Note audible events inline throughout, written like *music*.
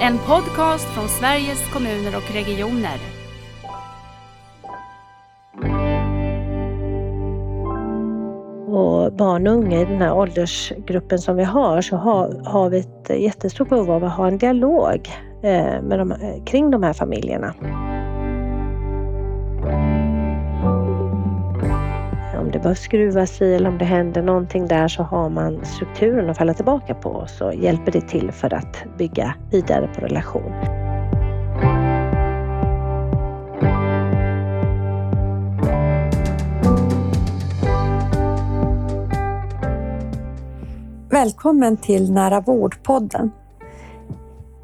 En podcast från Sveriges kommuner och regioner. Och barn och unga i den här åldersgruppen som vi har så har, har vi ett jättestort behov av att ha en dialog eh, med de, kring de här familjerna. Det behöver skruvas i eller om det händer någonting där så har man strukturen att falla tillbaka på och så hjälper det till för att bygga vidare på relation. Välkommen till Nära vårdpodden.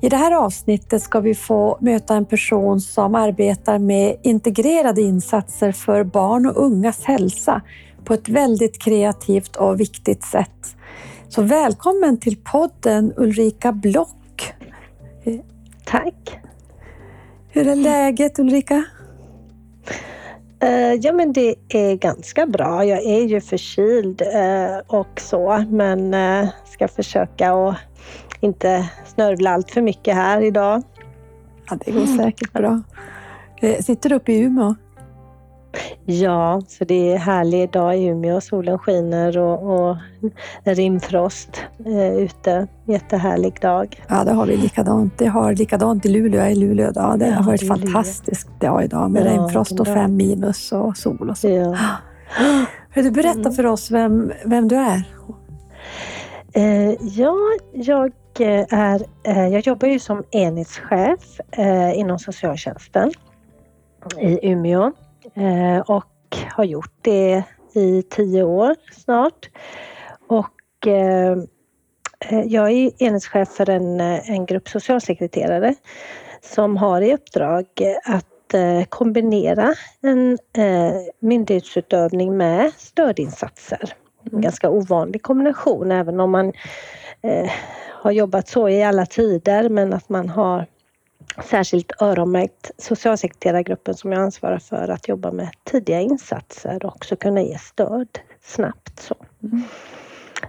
I det här avsnittet ska vi få möta en person som arbetar med integrerade insatser för barn och ungas hälsa på ett väldigt kreativt och viktigt sätt. Så välkommen till podden Ulrika Block. Tack! Hur är läget Ulrika? Uh, ja men det är ganska bra. Jag är ju förkyld uh, och så men uh, ska försöka att inte snörvla allt för mycket här idag. Ja, det går säkert bra. Sitter du uppe i Umeå? Ja, så det är härlig dag i Umeå. Solen skiner och, och rimfrost eh, ute. Jättehärlig dag. Ja, det har vi likadant. Det har likadant i Luleå. Jag är i Luleå idag. Det ja, har varit fantastiskt dag idag med ja, rimfrost och fem minus och sol och så. Ja. *gasps* Du berätta mm. för oss vem, vem du är? Eh, ja, jag eh, är, eh, jag jobbar ju som enhetschef eh, inom socialtjänsten i Umeå Eh, och har gjort det i tio år snart. Och eh, eh jag är enhetschef för en, eh, en grupp socialsekreterare som har i uppdrag att kombinera en myndighetsutövning med stödinsatser. En mm. ganska ovanlig kombination även om man har jobbat så i alla tider men att man har särskilt öronmärkt socialsekreterargruppen som jag ansvarar för att jobba med tidiga insatser och också kunna ge stöd snabbt. Så. Mm.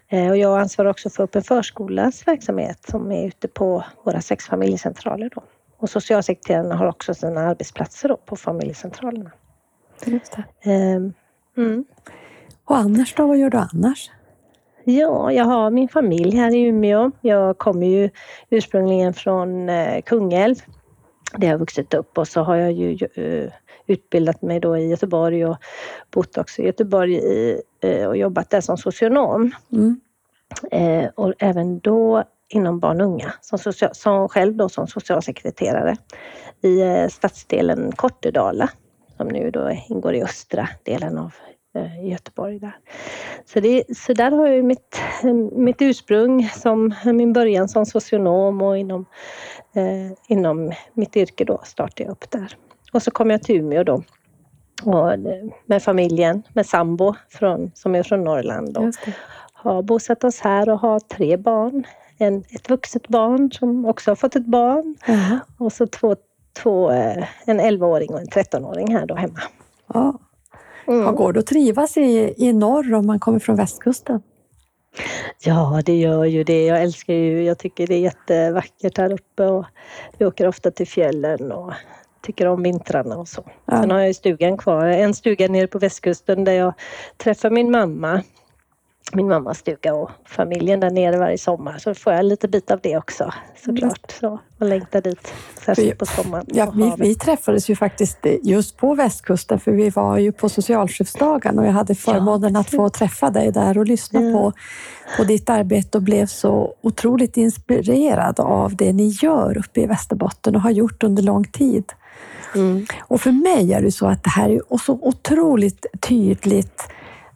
Eh, och jag ansvarar också för Öppen förskolas verksamhet som är ute på våra sex familjecentraler. Då. Och socialsekreterarna har också sina arbetsplatser då på familjecentralerna. Just det. Um, mm. Och annars då, vad gör du annars? Ja, jag har min familj här i Umeå. Jag kommer ju ursprungligen från eh, Kungälv där jag vuxit upp och så har jag ju uh, utbildat mig då i Göteborg och bott också i Göteborg uh, och jobbat där som socionom. Mm. Och även då inom barn och unga, som, social, som själv då som socialsekreterare i stadsdelen Kortedala som nu då ingår i östra delen av i Göteborg. Där. Så, det, så där har jag mitt, mitt ursprung, som min början som socionom och inom, eh, inom mitt yrke då startade jag upp där. Och så kom jag till Umeå då och, med familjen, med sambo från, som är från Norrland. Och har bosatt oss här och har tre barn. En, ett vuxet barn som också har fått ett barn -huh. och så två, två, eh, en 11-åring och en 13-åring här då hemma. Ja. Mm. Går det att trivas i, i norr om man kommer från västkusten? Ja, det gör ju det. Jag älskar ju, jag tycker det är jättevackert här uppe och vi åker ofta till fjällen och tycker om vintrarna och så. Ja. Sen har jag stugan kvar, en stuga nere på västkusten där jag träffar min mamma min mammas stuga och familjen där nere varje sommar. Så får jag lite bit av det också såklart. Så, och längtar dit, särskilt på sommaren. Ja, vi, vi, träffades ju faktiskt just på västkusten för vi var ju på socialchefsdagen och jag hade förmånen ja, att få träffa dig där och lyssna ja. på, på ditt arbete och blev så otroligt inspirerad av det ni gör uppe i Västerbotten och har gjort under lång tid. Mm. Och för mig är det så att det här är så otroligt tydligt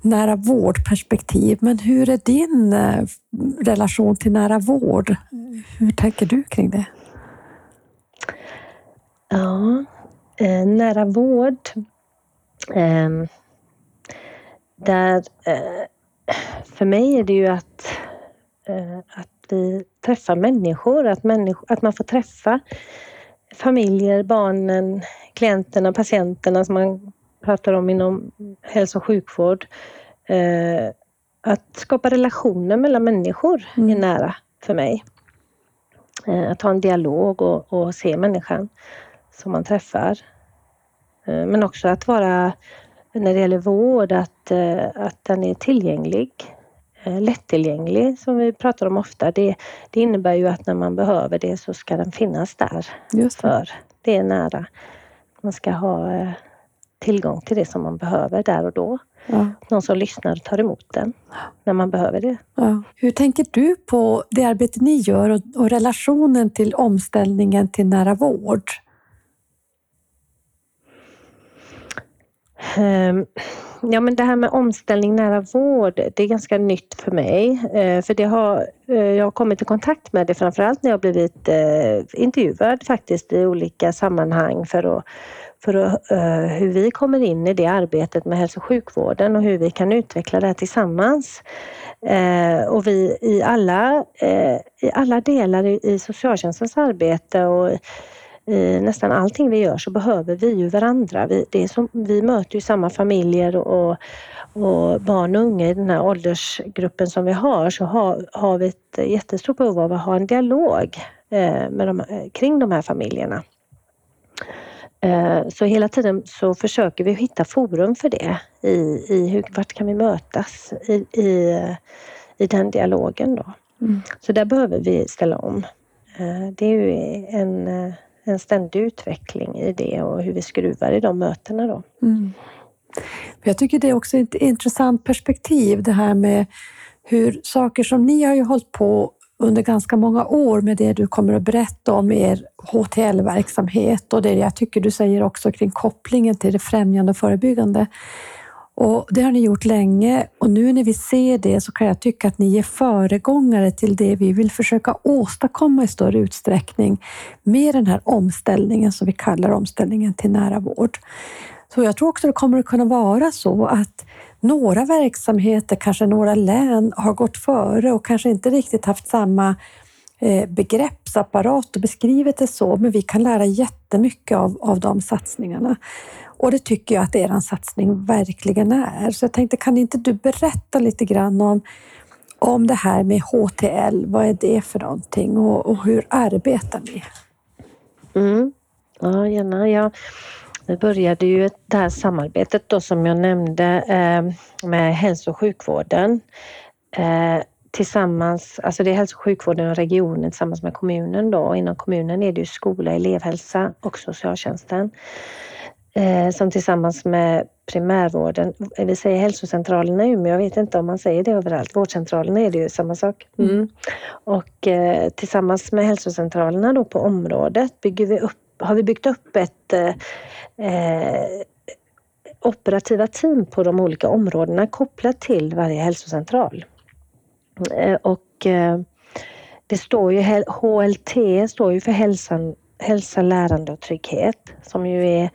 nära vårdperspektiv. Men hur är din eh, relation till nära vård? Hur tänker du kring det? Ja, eh, nära vård. Eh, där, eh, för mig är det ju att, eh, att vi träffar människor, att, människor, att man får träffa familjer, barnen, klienterna, patienterna som man pratar om inom hälso och sjukvård. Eh, att skapa relationer mellan människor mm. är nära för mig. Eh, att ha en dialog och, och se människan som man träffar. Eh, men också att vara, när det gäller vård, att, eh, att den är tillgänglig. Lättillgänglig som vi pratar om ofta. Det, det innebär ju att när man behöver det så ska den finnas där. Just det. För det är nära. Man ska ha tillgång till det som man behöver där och då. Ja. Någon som lyssnar och tar emot den när man behöver det. Ja. Hur tänker du på det arbete ni gör och, och relationen till omställningen till nära vård? Um, ja, men det här med omställning nära vård, det är ganska nytt för mig. Uh, för det har, uh, jag har kommit i kontakt med det framförallt när jag blivit uh, intervjuad faktiskt i olika sammanhang för att för eh, hur vi kommer in i det arbetet med hälso och sjukvården och hur vi kan utveckla det här tillsammans. Eh, och vi i alla, eh, i alla delar i, i socialtjänstens arbete och i nästan allting vi gör så behöver vi ju varandra. Vi, det är som, vi möter ju samma familjer och, och barn och unga i den här åldersgruppen som vi har så har, har vi ett jättestort behov av att ha en dialog med de, kring de här familjerna. Eh, så hela tiden så försöker vi hitta forum för det i, i hur, vart kan vi mötas i, i, i den dialogen då. Mm. Så där behöver vi ställa om. Eh, det är ju en, en ständig utveckling i det och hur vi skruvar i de mötena då. Mm. Jag tycker det är också ett intressant perspektiv det här med hur saker som ni har ju hållit på under ganska många år med det du kommer att berätta om er HTL-verksamhet och det jag tycker du säger också kring kopplingen till det främjande och förebyggande. Och det har ni gjort länge och nu när vi ser det så kan jag tycka att ni är föregångare till det vi vill försöka åstadkomma i större utsträckning med den här omställningen som vi kallar omställningen till nära vård. Så jag tror också det kommer att kunna vara så att några verksamheter, kanske några län, har gått före och kanske inte riktigt haft samma eh, begreppsapparat och beskrivit det så, men vi kan lära jättemycket av, av de satsningarna. Och det tycker jag att er satsning verkligen är. Så jag tänkte, kan inte du berätta lite grann om, om det här med HTL? Vad är det för någonting och, och hur arbetar ni? Mm. Ja, gärna. Ja. Vi började ju det här samarbetet då som jag nämnde eh, med hälso och sjukvården eh, tillsammans, alltså det är hälso och sjukvården och regionen tillsammans med kommunen då. Inom kommunen är det ju skola, elevhälsa och socialtjänsten eh, som tillsammans med primärvården, vi säger hälsocentralerna i Umeå, jag vet inte om man säger det överallt, vårdcentralerna är det ju samma sak. Mm. Och eh, tillsammans med hälsocentralerna då på området bygger vi upp, har vi byggt upp ett eh, eh, operativa team på de olika områdena kopplat till varje hälsocentral. Eh, och eh, det står ju, HLT står ju för hälsan, hälsa, lärande och trygghet som ju är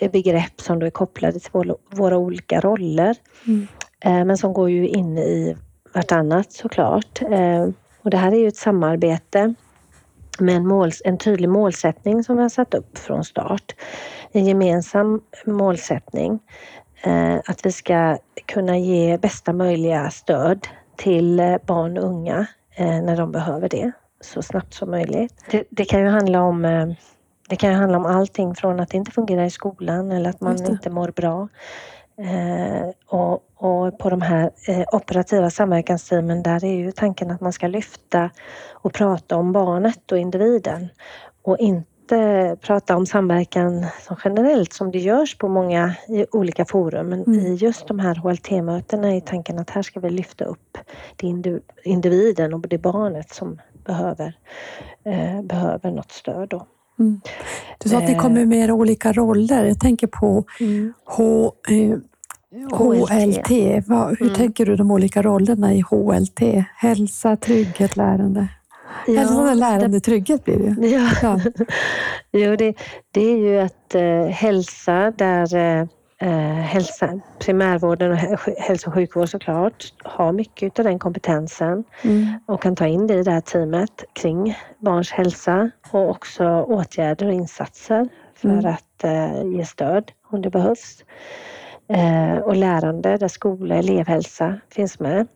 eh, begrepp som då är kopplade till våra, olika roller. Mm. Men som går ju in i vartannat såklart. Och det här är ju ett samarbete med en, mål, en tydlig målsättning som vi har satt upp från start. En gemensam målsättning eh, att vi ska kunna ge bästa möjliga stöd till eh, barn och unga eh, när de behöver det så snabbt som möjligt. Det, det kan ju handla om det kan handla om allting från att det inte fungerar i skolan eller att man inte mår bra. Eh, och, och, på de här eh, operativa samverkansteamen där är ju tanken att man ska lyfta och prata om barnet och individen och inte prata om samverkan som generellt som det görs på många i olika forum. Men mm. i just de här HLT-mötena är tanken att här ska vi lyfta upp det individen och det barnet som behöver, eh, behöver något stöd. Då. Mm. Du sa att ni kommer med era olika roller. Jag tänker på mm. H, eh, HLT. Vad, hur mm. tänker du de olika rollerna i HLT? Hälsa, trygghet, lärande? Ja, Hälsa, lärande, trygghet blir det Ja. ja. *laughs* jo, det, det är ju att eh, hälsa där eh, eh, hälsa, primärvården och hälso och sjukvård såklart har mycket av den kompetensen mm. och kan ta in det i det här teamet kring barns hälsa och också åtgärder och insatser för mm. att eh, ge stöd om det behövs. Eh, och lärande där skola, elevhälsa finns med.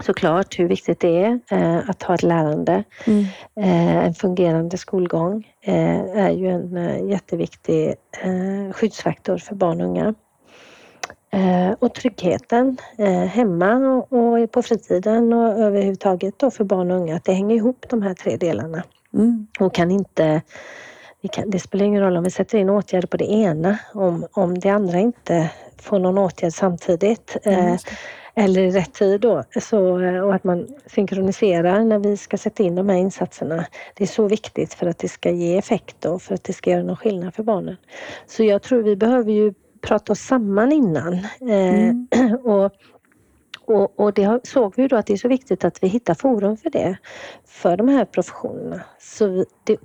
såklart hur viktigt det är eh, att ha ett lärande. Mm. Eh, en fungerande skolgång är ju en jätteviktig skyddsfaktor för barn och unga. Och tryggheten hemma och, och, på fritiden och överhuvudtaget då för barn och unga, att det hänger ihop de här tre delarna. Mm. Och kan inte kan, det spelar ingen roll om vi sätter in åtgärder på det ena om, om det andra inte får någon åtgärd samtidigt. Mm, eller i rätt tid då. Så, och att man synkroniserar när vi ska sätta in de här insatserna. Det är så viktigt för att det ska ge effekt och för att det ska göra någon skillnad för barnen. Så jag tror vi behöver ju prata oss samman innan. Eh, mm. *clears throat* och, och, och det såg vi då att det är så viktigt att vi hittar forum för det, för de här professionerna. Så det,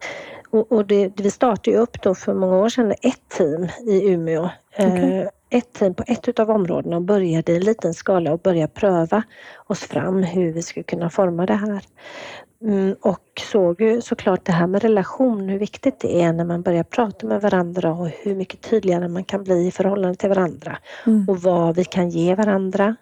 och, och det, vi startade ju upp då för många år sedan ett team i Umeå. Okay. Eh, ett team på ett av områdena och började i liten skala och börja pröva oss fram hur vi skulle kunna forma det här. Mm, och såg ju såklart det här med relation, hur viktigt det är när man börjar prata med varandra och hur mycket tydligare man kan bli i förhållande till varandra mm. och vad vi kan ge varandra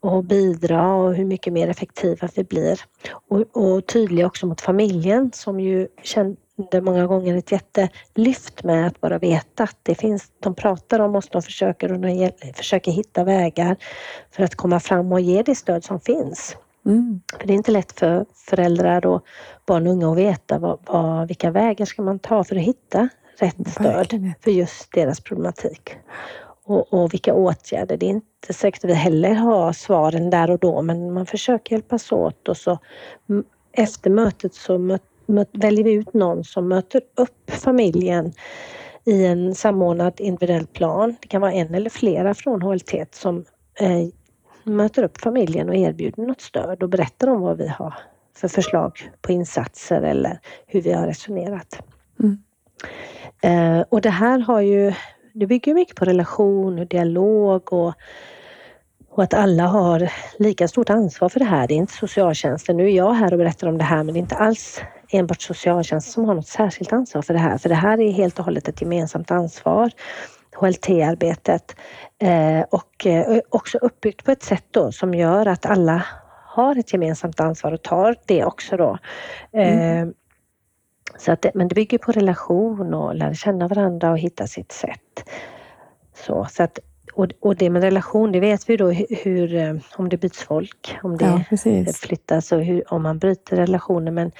och bidra och hur mycket mer effektiva vi blir. Och, och tydliga också mot familjen som ju kände många gånger ett jättelyft med att bara veta att det finns, de pratar om oss, de försöker, och de försöker hitta vägar för att komma fram och ge det stöd som finns. Mm. För det är inte lätt för föräldrar och barn och unga att veta vad, vad, vilka vägar ska man ta för att hitta rätt stöd för just deras problematik. Och, och, vilka åtgärder. Det är inte säkert att vi heller har svaren där och då men man försöker hjälpas åt och så efter mötet så möt, möt, väljer vi ut någon som möter upp familjen i en samordnad individuell plan. Det kan vara en eller flera från HLT som eh, möter upp familjen och erbjuder något stöd och berättar om vad vi har för förslag på insatser eller hur vi har resonerat. Mm. Eh, och det här har ju, det bygger mycket på relation och dialog och, och att alla har lika stort ansvar för det här. Det är inte socialtjänsten. Nu är jag här och berättar om det här men det är inte alls enbart socialtjänsten som har något särskilt ansvar för det här. För det här är helt och hållet ett gemensamt ansvar. HLT-arbetet eh, och eh, också uppbyggt på ett sätt då som gör att alla har ett gemensamt ansvar och tar det också då. Mm. Eh, så att men det bygger på relation och lära känna varandra och hitta sitt sätt. Så, så att, och, och det med relation, det vet vi då hur, om det byts folk, om det ja, flyttas och hur, om man bryter relationer. Men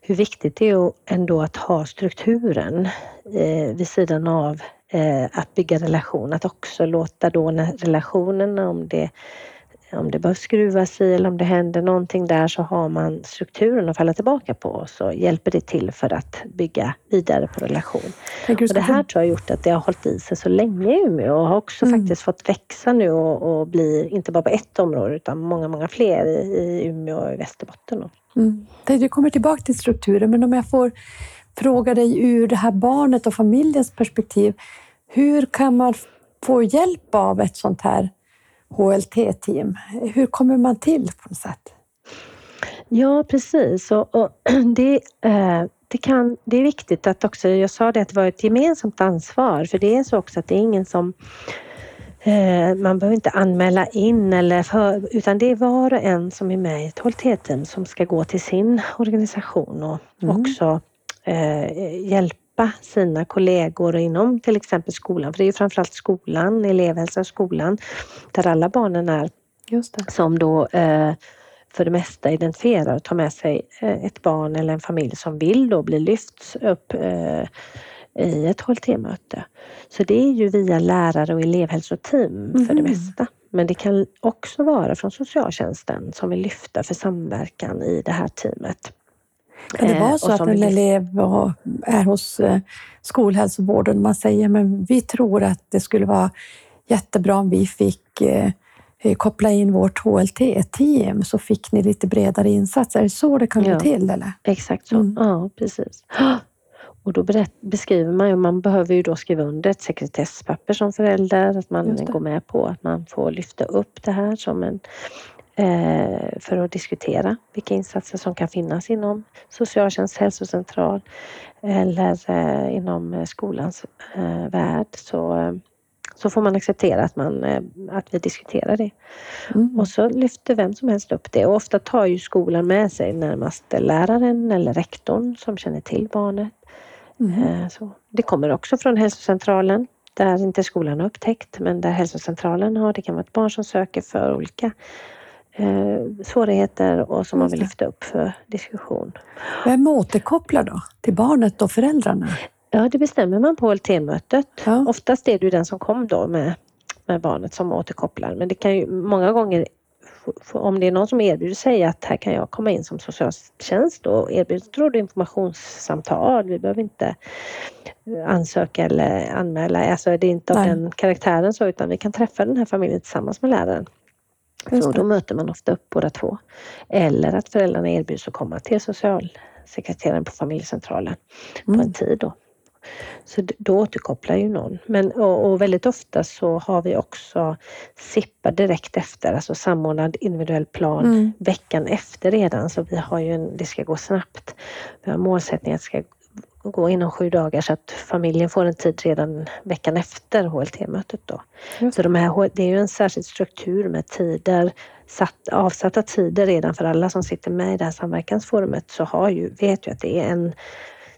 hur viktigt det är ändå att ha strukturen eh, vid sidan av eh, att bygga relation, att också låta då när relationen, om det, om det behöver skruvas i eller om det händer någonting där så har man strukturen att falla tillbaka på och så hjälper det till för att bygga vidare på relation. Och det här tror jag har gjort att det har hållit i sig så länge i Umeå och har också mm. faktiskt fått växa nu och, och, bli, inte bara på ett område utan många, många fler i, i Umeå och i Västerbotten. Mm. Du kommer tillbaka till strukturen, men om jag får fråga dig ur det här barnet och familjens perspektiv. Hur kan man få hjälp av ett sånt här HLT-team? Hur kommer man till på något sätt? Ja, precis. Och, och *clears throat* det, eh, det, kan, det är viktigt att också, jag sa det att det var ett gemensamt ansvar, för det är så också att det är ingen som eh, man behöver inte anmäla in eller för, utan det är var och en som är med i ett HLT-team som ska gå till sin organisation och mm. också eh, hjälpa sina kollegor inom till exempel skolan. För det är framförallt skolan, elevhälsa och skolan, där alla barnen är. Som då eh, för det mesta identifierar och tar med sig eh, ett barn eller en familj som vill då bli lyfts upp eh, i ett HLT-möte. Så det är ju via lärare och elevhälsoteam mm. för det mhm. mesta. Men det kan också vara från socialtjänsten som vill lyfta för samverkan i det här teamet. Kan det vara eh, så att en elev är hos eh, skolhälsovården och man säger men vi tror att det skulle vara jättebra om vi fick eh, koppla in vårt HLT-team så fick ni lite bredare insatser. Är det så det kan gå till? Eller? Exakt så, mm. ja precis. *gasps* Och då beskriver man ju, man behöver ju då skriva under ett sekretesspapper som förälder, att man går med på att man får lyfta upp det här som en för att diskutera vilka insatser som kan finnas inom socialtjänst, hälsocentral eller eh, inom skolans eh, värld. Så, så får man acceptera att, man, eh, att vi diskuterar det. Mm. Och så lyfter vem som helst upp det och ofta tar ju skolan med sig närmaste läraren eller rektorn som känner till barnet. Mm. Så det kommer också från hälsocentralen där inte skolan har upptäckt men där hälsocentralen har, det kan vara ett barn som söker för olika eh, svårigheter och som man vill lyfta upp för diskussion. Vem återkopplar då? Till barnet och föräldrarna? Ja, det bestämmer man på LT-mötet. Ja. Oftast är det den som kom då med, med barnet som återkopplar men det kan ju många gånger om det är någon som erbjuder sig att här kan jag komma in som socialtjänst och erbjuder informationssamtal. Vi behöver inte ansöka eller anmäla. Alltså det är inte av Nej. den karaktären så utan vi kan träffa den här familjen tillsammans med läraren. Så då möter man ofta upp båda två. Eller att föräldrarna erbjuds att komma till socialsekreteraren på familjecentralen mm. på en tid. Då. Så då återkopplar ju någon. Men, och, och, väldigt ofta så har vi också SIPPA direkt efter, alltså samordnad individuell plan mm. veckan efter redan. Så vi har ju en, det ska gå snabbt. Vi har målsättningen att det ska gå inom sju dagar så att familjen får en tid redan veckan efter HLT-mötet. Då. Mm. Så de här, det är ju en särskild struktur med tider, satt, avsatta tider redan för alla som sitter med i det här samverkansforumet så har ju, vet ju att det är en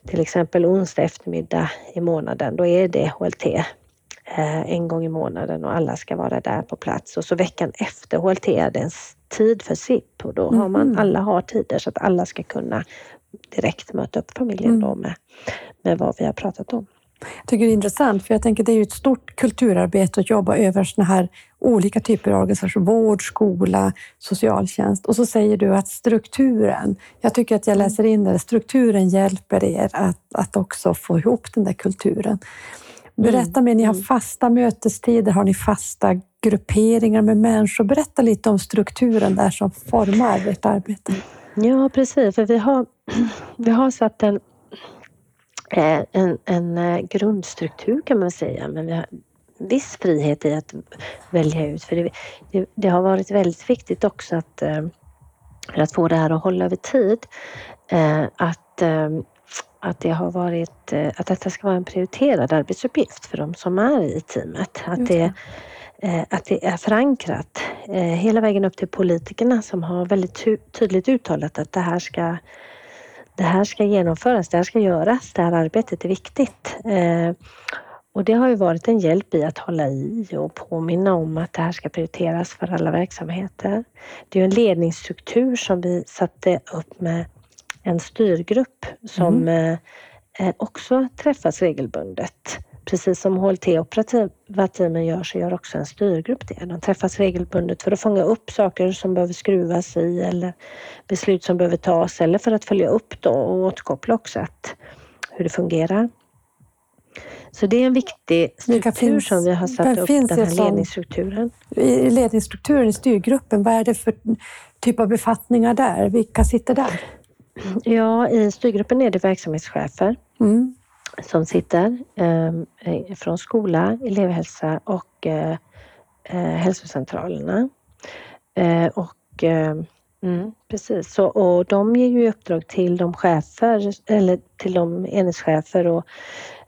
till exempel onsdag eftermiddag i månaden, då är det HLT eh, en gång i månaden och alla ska vara där på plats. Och så veckan efter HLT är det en tid för SIP och då har man, mm. alla har tider så att alla ska kunna direkt möta upp familjen mm. då med, med vad vi har pratat om. Jag tycker det är intressant, för jag tänker det är ju ett stort kulturarbete att jobba över såna här olika typer av organisationer, vård, skola, socialtjänst. Och så säger du att strukturen, jag tycker att jag mm. läser in det, strukturen hjälper er att, att också få ihop den där kulturen. Berätta mer, ni har mm. fasta mötestider, har ni fasta grupperingar med människor? Berätta lite om strukturen där som formar ert arbete. Ja, precis, för vi har, *clears throat* vi har satt en Eh, en, en eh, grundstruktur kan man säga, men vi har viss frihet i att välja ut. För det, det, det har varit väldigt viktigt också att, eh, att få det här att hålla över tid, att, att det har varit, att detta ska vara en prioriterad arbetsuppgift för de som är i teamet. Att det, att det är förankrat hela vägen upp till politikerna som har väldigt tydligt uttalat att det här ska det här ska genomföras, det här ska göras, det här arbetet är viktigt. Eh, och det har ju varit en hjälp i att hålla i och påminna om att det här ska prioriteras för alla verksamheter. Det är en ledningsstruktur som vi satte upp med en styrgrupp som mm. Eh, också träffas regelbundet precis som HLT-operativa teamen gör så gör också en styrgrupp det. De träffas regelbundet för att fånga upp saker som behöver skruvas i eller beslut som behöver tas eller för att följa upp då och återkoppla också att, hur det fungerar. Så det är en viktig struktur finns, som vi har satt upp, den här som, ledningsstrukturen. I ledningsstrukturen i styrgruppen, vad är det för typ av befattningar där? Vilka sitter där? Ja, i styrgruppen är det verksamhetschefer. Mm som sitter ehm, eh, från skola, elevhälsa och eh, eh hälsocentralerna. Eh, och, eh, mm, precis, så, och de ger ju uppdrag till de chefer, eller till de enhetschefer och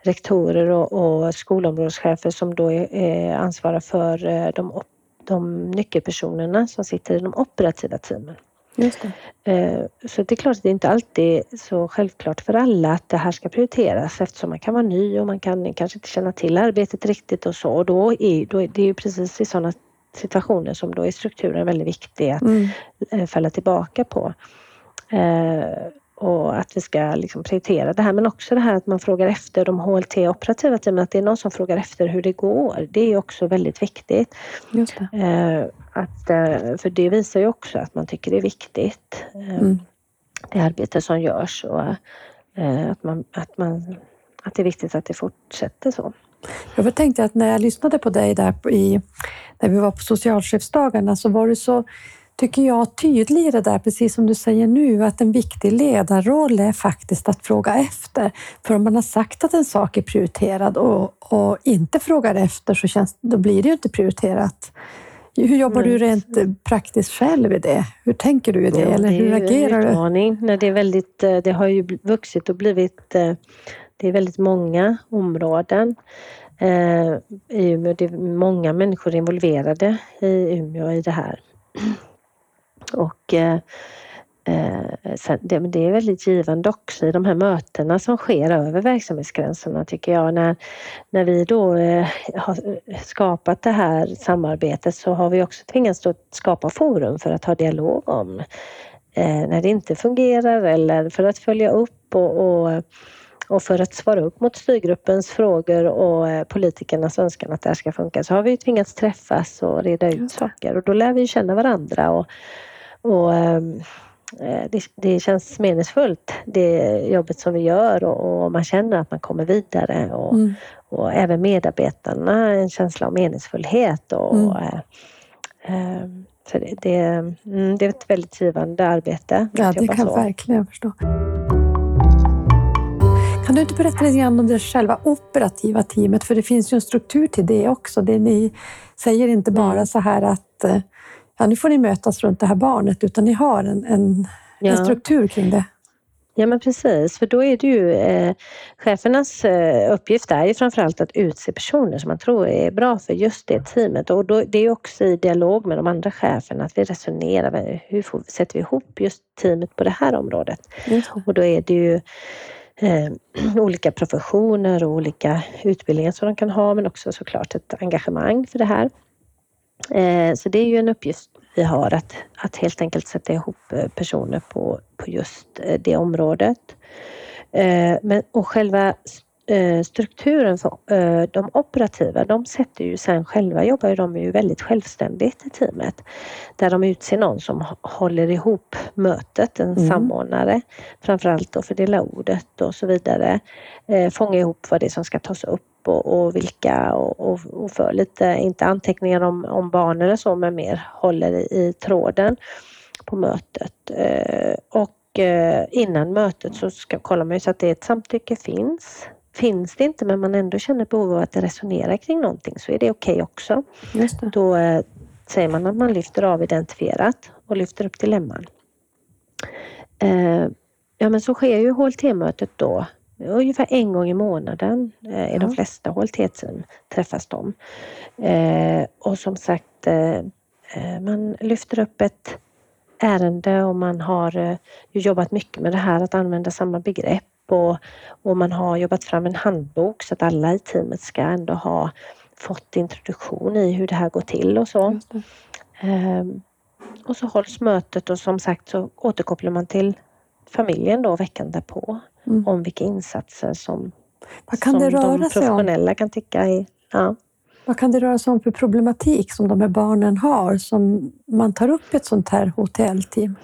rektorer och, och skolområdeschefer som då är, är ansvarar för eh, de, de nyckelpersonerna som sitter i de operativa teamen. Just det. Eh, så det är klart att det inte alltid är så självklart för alla att det här ska prioriteras eftersom man kan vara ny och man kan kanske inte känna till arbetet riktigt och så. Och då är, då är det ju precis i sådana situationer som då är strukturen väldigt viktig att mm. Eh, falla tillbaka på. Och att vi ska liksom prioritera det här. Men också det här att man frågar efter de HLT-operativa teamen, att det är någon som frågar efter hur det går. Det är också väldigt viktigt. Just det. Eh, att, eh, för det visar ju också att man tycker det är viktigt, eh, mm. det arbete som görs och att, man, att, man, att det är viktigt att det fortsätter så. Jag tänkte att när jag lyssnade på dig där i, när vi var på socialchefsdagarna så var du så tycker jag, tydligare där, precis som du säger nu, att en viktig ledarroll är faktiskt att fråga efter. För om man har sagt att en sak är prioriterad och, och inte frågar efter så känns, då blir det ju inte prioriterat. Hur jobbar du rent praktiskt själv i det? Hur tänker du i det? Ja, Eller hur agerar en utmaning. du? Det, är väldigt, eh, det har ju vuxit och blivit... Eh, det är väldigt många områden. Eh, i Umeå, det är många människor involverade i Umeå i det här. Och eh, Eh, sen, det, det, är väldigt givande också i de här mötena som sker över verksamhetsgränserna tycker jag. När, när vi då eh, har skapat det här samarbetet så har vi också tvingats skapa forum för att ha dialog om eh, när det inte fungerar eller för att följa upp och, och, och för att svara upp mot styrgruppens frågor och politikernas önskan att det här ska funka så har vi tvingats träffas och reda ut saker och då lär vi känna varandra och, och ehm, Eh, det, det, känns meningsfullt det jobbet som vi gör och, och man känner att man kommer vidare och, mm. och, även medarbetarna en känsla av meningsfullhet. Och, mm. äh, så det, det, mm, det, är ett väldigt givande arbete. Ja, det kan jag verkligen förstå. Kan du inte berätta lite grann om det själva operativa teamet? För det finns ju en struktur till det också. Det ni säger inte bara mm. så här att ja, nu får ni mötas runt det här barnet, utan ni har en, en, ja. en struktur kring det. Ja men precis, för då är det ju eh, chefernas eh, uppgift är ju framförallt att utse personer som man tror är bra för just det teamet och då, det är också i dialog med de andra cheferna att vi resonerar, hur får, sätter vi ihop just teamet på det här området? Mm. Och då är det ju eh, *clears throat* olika professioner och olika utbildningar som de kan ha men också såklart ett engagemang för det här. Eh, så det är ju en uppgift vi har att, att helt enkelt sätta ihop eh, personer på, på just eh, det området. Men, och själva strukturen för de operativa, de sätter ju sen själva, jobbar ju de ju väldigt självständigt i teamet. Där de utser någon som håller ihop mötet, en mm. samordnare, framförallt då fördela ordet och så vidare. Fånga ihop vad det är som ska tas upp och, och vilka och, och, och, för lite, inte anteckningar om, om barn eller så, men mer håller i, i tråden på mötet. Eh, och eh, innan mötet så ska, kollar man ju så att det ett samtycke finns. Finns det inte men man ändå känner behov av att resonera kring någonting så är det okej okay också. Då eh, säger man att man lyfter av identifierat och lyfter upp dilemman. Eh, ja men så sker ju HLT-mötet då ungefär en gång i månaden eh, i de flesta HLT-team träffas de. Eh, och som sagt, eh, eh, man lyfter upp ett ärende och man har jobbat mycket med det här att använda samma begrepp och, och man har jobbat fram en handbok så att alla i teamet ska ändå ha fått introduktion i hur det här går till och så. Ehm, och så hålls mötet och som sagt så återkopplar man till familjen då veckan därpå mm. om vilka insatser som, Vad kan som det röra de professionella sig om? kan tycka är... Ja. Vad kan det röra sig om för problematik som de här barnen har som man tar upp i ett sånt här HTL-team?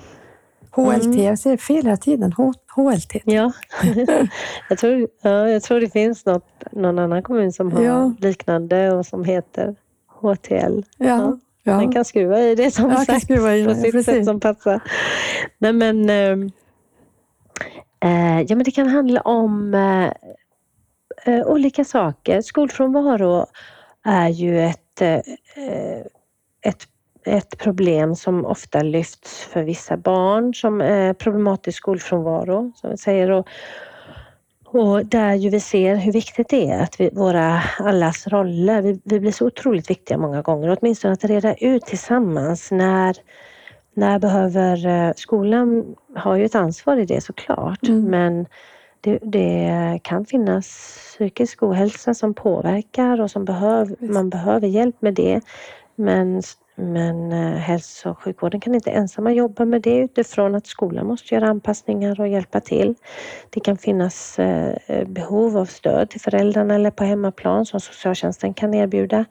HLT, mm. jag säger fel hela tiden. H HLT. Ja. *laughs* jag, tror, ja, jag tror det finns något, någon annan kommun som har ja. liknande och som heter HTL. Ja. ja. Ja. Man kan skruva i det som ja, sagt skruva i det. på sitt Precis. sätt som passar. Nej, men, ehm, Eh, ja, men det kan handla om eh, eh olika saker. Skolfrånvaro är ju ett, eh, ett, ett problem som ofta lyfts för vissa barn som är problematisk skolfrånvaro, som vi säger. Och, och där ju vi ser hur viktigt det är att vi, våra allas roller, vi, vi blir så otroligt viktiga många gånger, åtminstone att reda ut tillsammans när när behöver eh, skolan har ju ett ansvar i det såklart, mm. men det, det, kan finnas psykisk ohälsa som påverkar och som behöv, man behöver hjälp med det. Men, men eh, hälso och sjukvården kan inte ensamma jobba med det utifrån att skolan måste göra anpassningar och hjälpa till. Det kan finnas eh, behov av stöd till föräldrarna eller på hemmaplan som socialtjänsten kan erbjuda.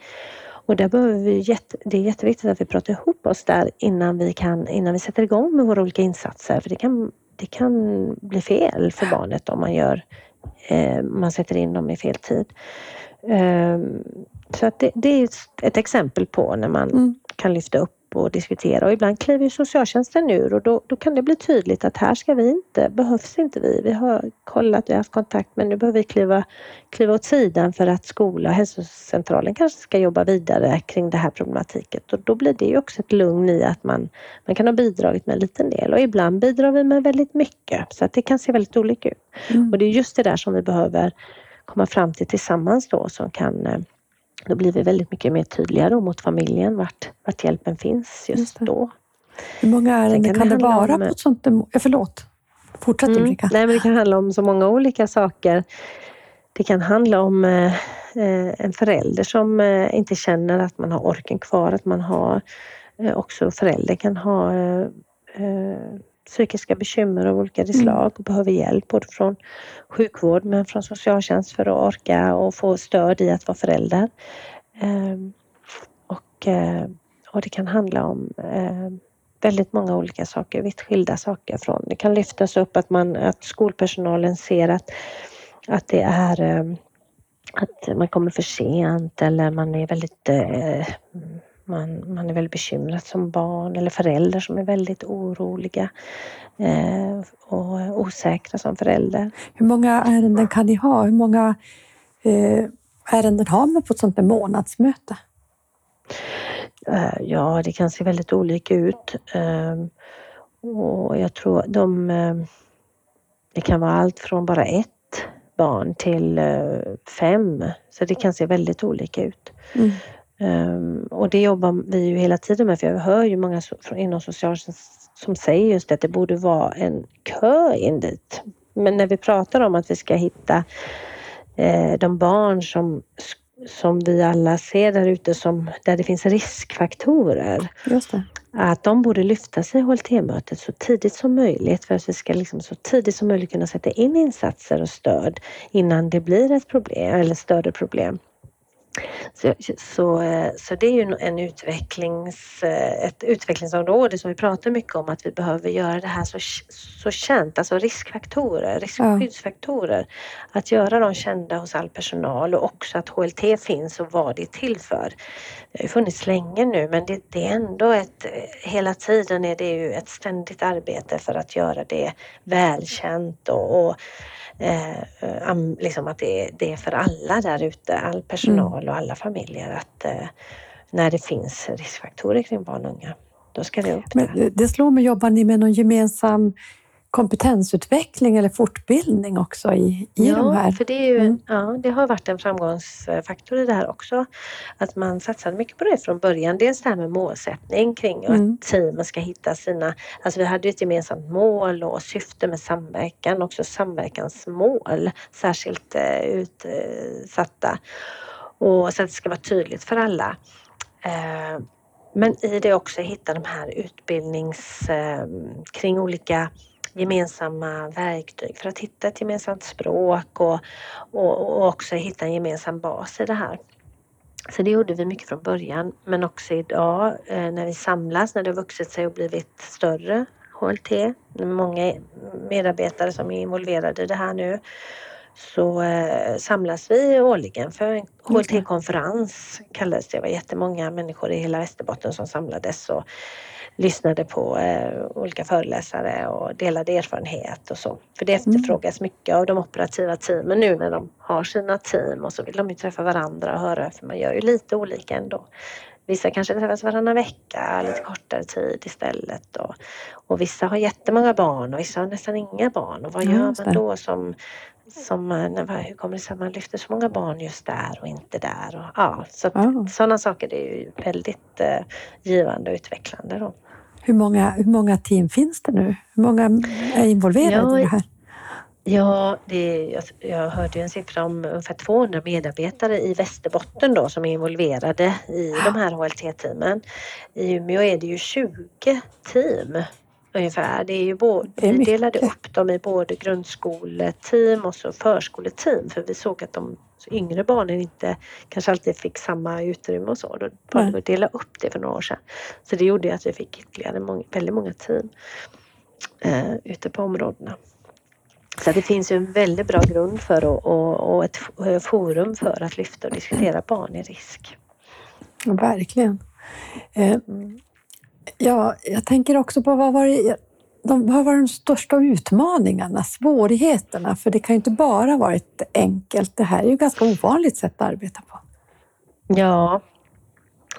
Och där behöver vi jätte, det är jätteviktigt att vi pratar ihop oss där innan vi, kan, innan vi sätter igång med våra olika insatser. För det kan, det kan bli fel för barnet om man, gör, eh, man sätter in dem i fel tid. Eh, så att det, det, är ett exempel på när man mm. kan lyfta upp och diskutera och ibland kliver socialtjänsten ur och då, då kan det bli tydligt att här ska vi inte, behövs inte vi. Vi har kollat, vi har haft kontakt men nu behöver vi kliva, kliva åt sidan för att skola och hälsocentralen kanske ska jobba vidare kring det här problematiket och då blir det ju också ett lugn i att man, man kan ha bidragit med en liten del och ibland bidrar vi med väldigt mycket så att det kan se väldigt olika ut. Mm. Och det är just det där som vi behöver komma fram till tillsammans då som kan då blir vi väldigt mycket mer tydliga då mot familjen vart, vart hjälpen finns just, just då. Hur många ärenden kan, kan, det, vara om, på ett sånt? Ja, förlåt, fortsätt mm, Ulrika. Nej, men det kan handla om så många olika saker. Det kan handla om eh, en förälder som eh, inte känner att man har orken kvar, att man har eh, också förälder kan ha eh, eh, psykiska bekymmer av olika mm. slag och behöver hjälp både från sjukvård men från socialtjänst för att orka och få stöd i att vara förälder. Ehm, och, eh, och det kan handla om eh, väldigt många olika saker, vitt skilda saker. Från, det kan lyftas upp att, man, att skolpersonalen ser att, att det är eh, att man kommer för sent eller man är väldigt man, man är väldigt bekymrad som barn eller föräldrar som är väldigt oroliga eh, och osäkra som förälder. Hur många ärenden kan ni ha? Hur många eh, ärenden har man på ett sånt där månadsmöte? Eh, ja, det kan se väldigt olika ut. Ehm, och jag tror de... Eh, det kan vara allt från bara ett barn till eh, fem. Så det kan se väldigt olika ut. Mm. Um, och det jobbar vi ju hela tiden med för jag hör ju många inom socialtjänst som säger just att det borde vara en kö in dit. Men när vi pratar om att vi ska hitta eh, de barn som, som vi alla ser där ute som där det finns riskfaktorer. Att de borde lyfta sig i HLT-mötet så tidigt som möjligt för att vi ska liksom så tidigt som möjligt kunna sätta in insatser och stöd innan det blir ett problem eller större problem. Så, så, eh, så, det är ju en utvecklings, eh, ett utvecklingsområde som vi pratar mycket om att vi behöver göra det här så, så känt, alltså riskfaktorer, riskskyddsfaktorer. Ja. Att göra dem kända hos all personal och också att HLT finns och vad det är till för. Det har ju funnits länge nu men det, det är ändå ett, hela tiden är det ju ett ständigt arbete för att göra det välkänt och, och eh, liksom att det är, det är för alla där ute, all personal mm. och alla familjer att eh, när det finns riskfaktorer kring barn och unga, då ska det upp Men. Det slår mig, jobbar ni med någon gemensam kompetensutveckling eller fortbildning också i, i ja, de här? För det, är ju, mm. ja, det har varit en framgångsfaktor i det här också. Att man satsade mycket på det från början. Dels det här med målsättning kring mm. att teamen ska hitta sina... Alltså vi hade ett gemensamt mål och syfte med samverkan, också samverkansmål särskilt uh, utsatta. Och så att det ska vara tydligt för alla. Uh, men i det också hitta de här utbildnings uh, kring olika gemensamma verktyg för att hitta ett gemensamt språk och, och, och också hitta en gemensam bas i det här. Så det gjorde vi mycket från början men också idag eh, när vi samlas, när det har vuxit sig och blivit större HLT, många medarbetare som är involverade i det här nu så eh, samlas vi årligen för en HLT-konferens kallades det. Det var jättemånga människor i hela Västerbotten som samlades och lyssnade på eh, olika föreläsare och delade erfarenhet och så. För det mm. efterfrågas mycket av de operativa teamen nu när de har sina team och så vill de ju träffa varandra och höra för man gör ju lite olika ändå. Vissa kanske träffas varannan vecka, lite kortare tid istället. Och, och vissa har jättemånga barn och vissa har nästan inga barn. Och vad gör man då som, som hur kommer det sig att man lyfter så många barn just där och inte där? Och, ja, så oh. Sådana saker är ju väldigt eh, givande och utvecklande. Då. Hur många, hur många team finns det nu? Hur många är involverade ja, i det här? Ja, det, jag, jag hörde en siffra om ungefär 200 medarbetare i Västerbotten då som är involverade i de här HLT-teamen. I Umeå är det ju 20 team ungefär. Det är ju både, är vi delade upp dem i både grundskoleteam och så förskoleteam för vi såg att de yngre barnen inte kanske alltid fick samma utrymme och så. Då valde vi att dela upp det för några år sedan. Så det gjorde att vi fick ytterligare många, väldigt många team eh, ute på områdena. Så det finns ju en väldigt bra grund för och, och, och ett forum för att lyfta och diskutera barn i risk. verkligen. Eh, mm. Ja, jag tänker också på vad var det, de, vad var de största utmaningarna, svårigheterna? För det kan ju inte bara varit enkelt. Det här är ju ett ganska ovanligt sätt att arbeta på. Ja,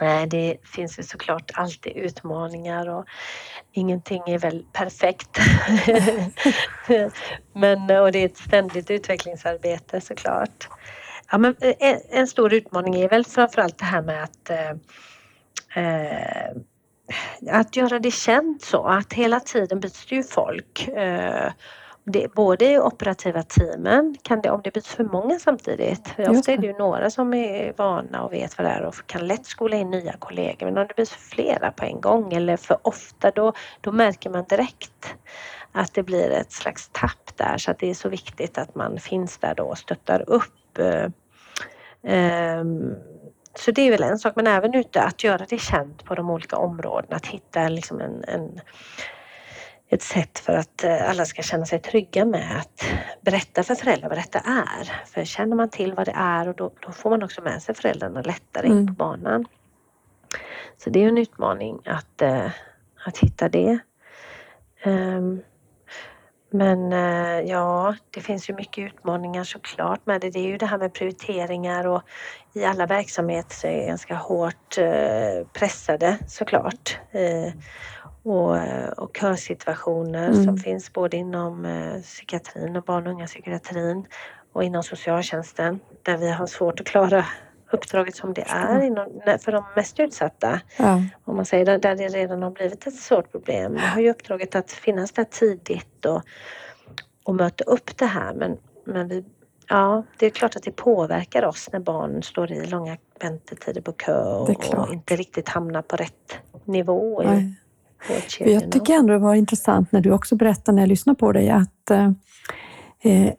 Nej, det finns ju såklart alltid utmaningar och ingenting är väl perfekt. *laughs* men, och det är ett ständigt utvecklingsarbete såklart. Ja, men eh, en, en stor utmaning är väl framförallt det här med att eh, eh att göra det känt så att hela tiden byts det ju folk. Eh, det, både i operativa teamen, kan det, om det byts för många samtidigt, ofta är det ju några som är vana och vet vad det är och kan lätt skola in nya kollegor. Men om det byts för flera på en gång eller för ofta då, då märker man direkt att det blir ett slags tapp där så att det är så viktigt att man finns där då och stöttar upp. Um, så det är väl en sak, men även ute att göra det känt på de olika områdena, att hitta liksom en, en ett sätt för att eh, alla ska känna sig trygga med att berätta för föräldrar vad detta är. För känner man till vad det är och då, då får man också med sig föräldrarna lättare in på mm. banan. Så det är en utmaning att, eh, att hitta det. Men eh, ja, det finns ju mycket utmaningar såklart med det. Det är ju det här med prioriteringar och i alla verksamheter så är ganska hårt pressade såklart och, eh, och kösituationer mm. som finns både inom eh, psykiatrin och barn och unga psykiatrin och inom socialtjänsten där vi har svårt att klara uppdraget som det är inom, för de mest utsatta. Ja. Om man säger där, det redan har blivit ett svårt problem. Vi har ju uppdraget att finnas där tidigt och, och möta upp det här men, men vi, ja, det är klart att det påverkar oss när barn står i långa väntetider på kö och, och inte riktigt hamnar på rätt nivå. Nej. Jag tycker ändå det var intressant när du också berättade när jag lyssnade på dig att eh,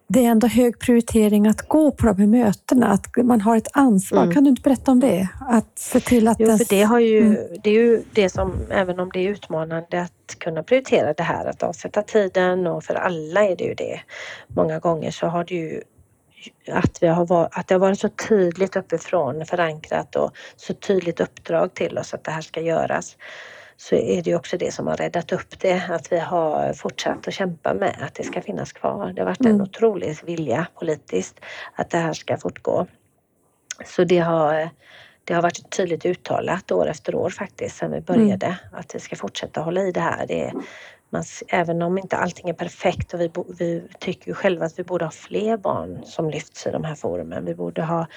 det är ändå hög prioritering att gå på de här mötena, att man har ett ansvar. Mm. Kan du inte berätta om det? Att se till att... Jo, för det, har ju, mm. det är ju det som, även om det är utmanande att kunna prioritera det här, att avsätta tiden och för alla är det ju det. Många gånger så har det ju att, vi har varit, att det har varit så tydligt uppifrån förankrat och så tydligt uppdrag till oss att det här ska göras så är det också det som har räddat upp det, att vi har fortsatt att kämpa med att det ska finnas kvar. Det har varit en mm. otrolig vilja politiskt att det här ska fortgå. Så det har, det har varit tydligt uttalat år efter år faktiskt sedan vi började mm. att vi ska fortsätta hålla i det här. Det man, även om inte allting är perfekt och vi, vi tycker ju själva att vi borde ha fler barn som lyfts i de här forumen. Vi borde ha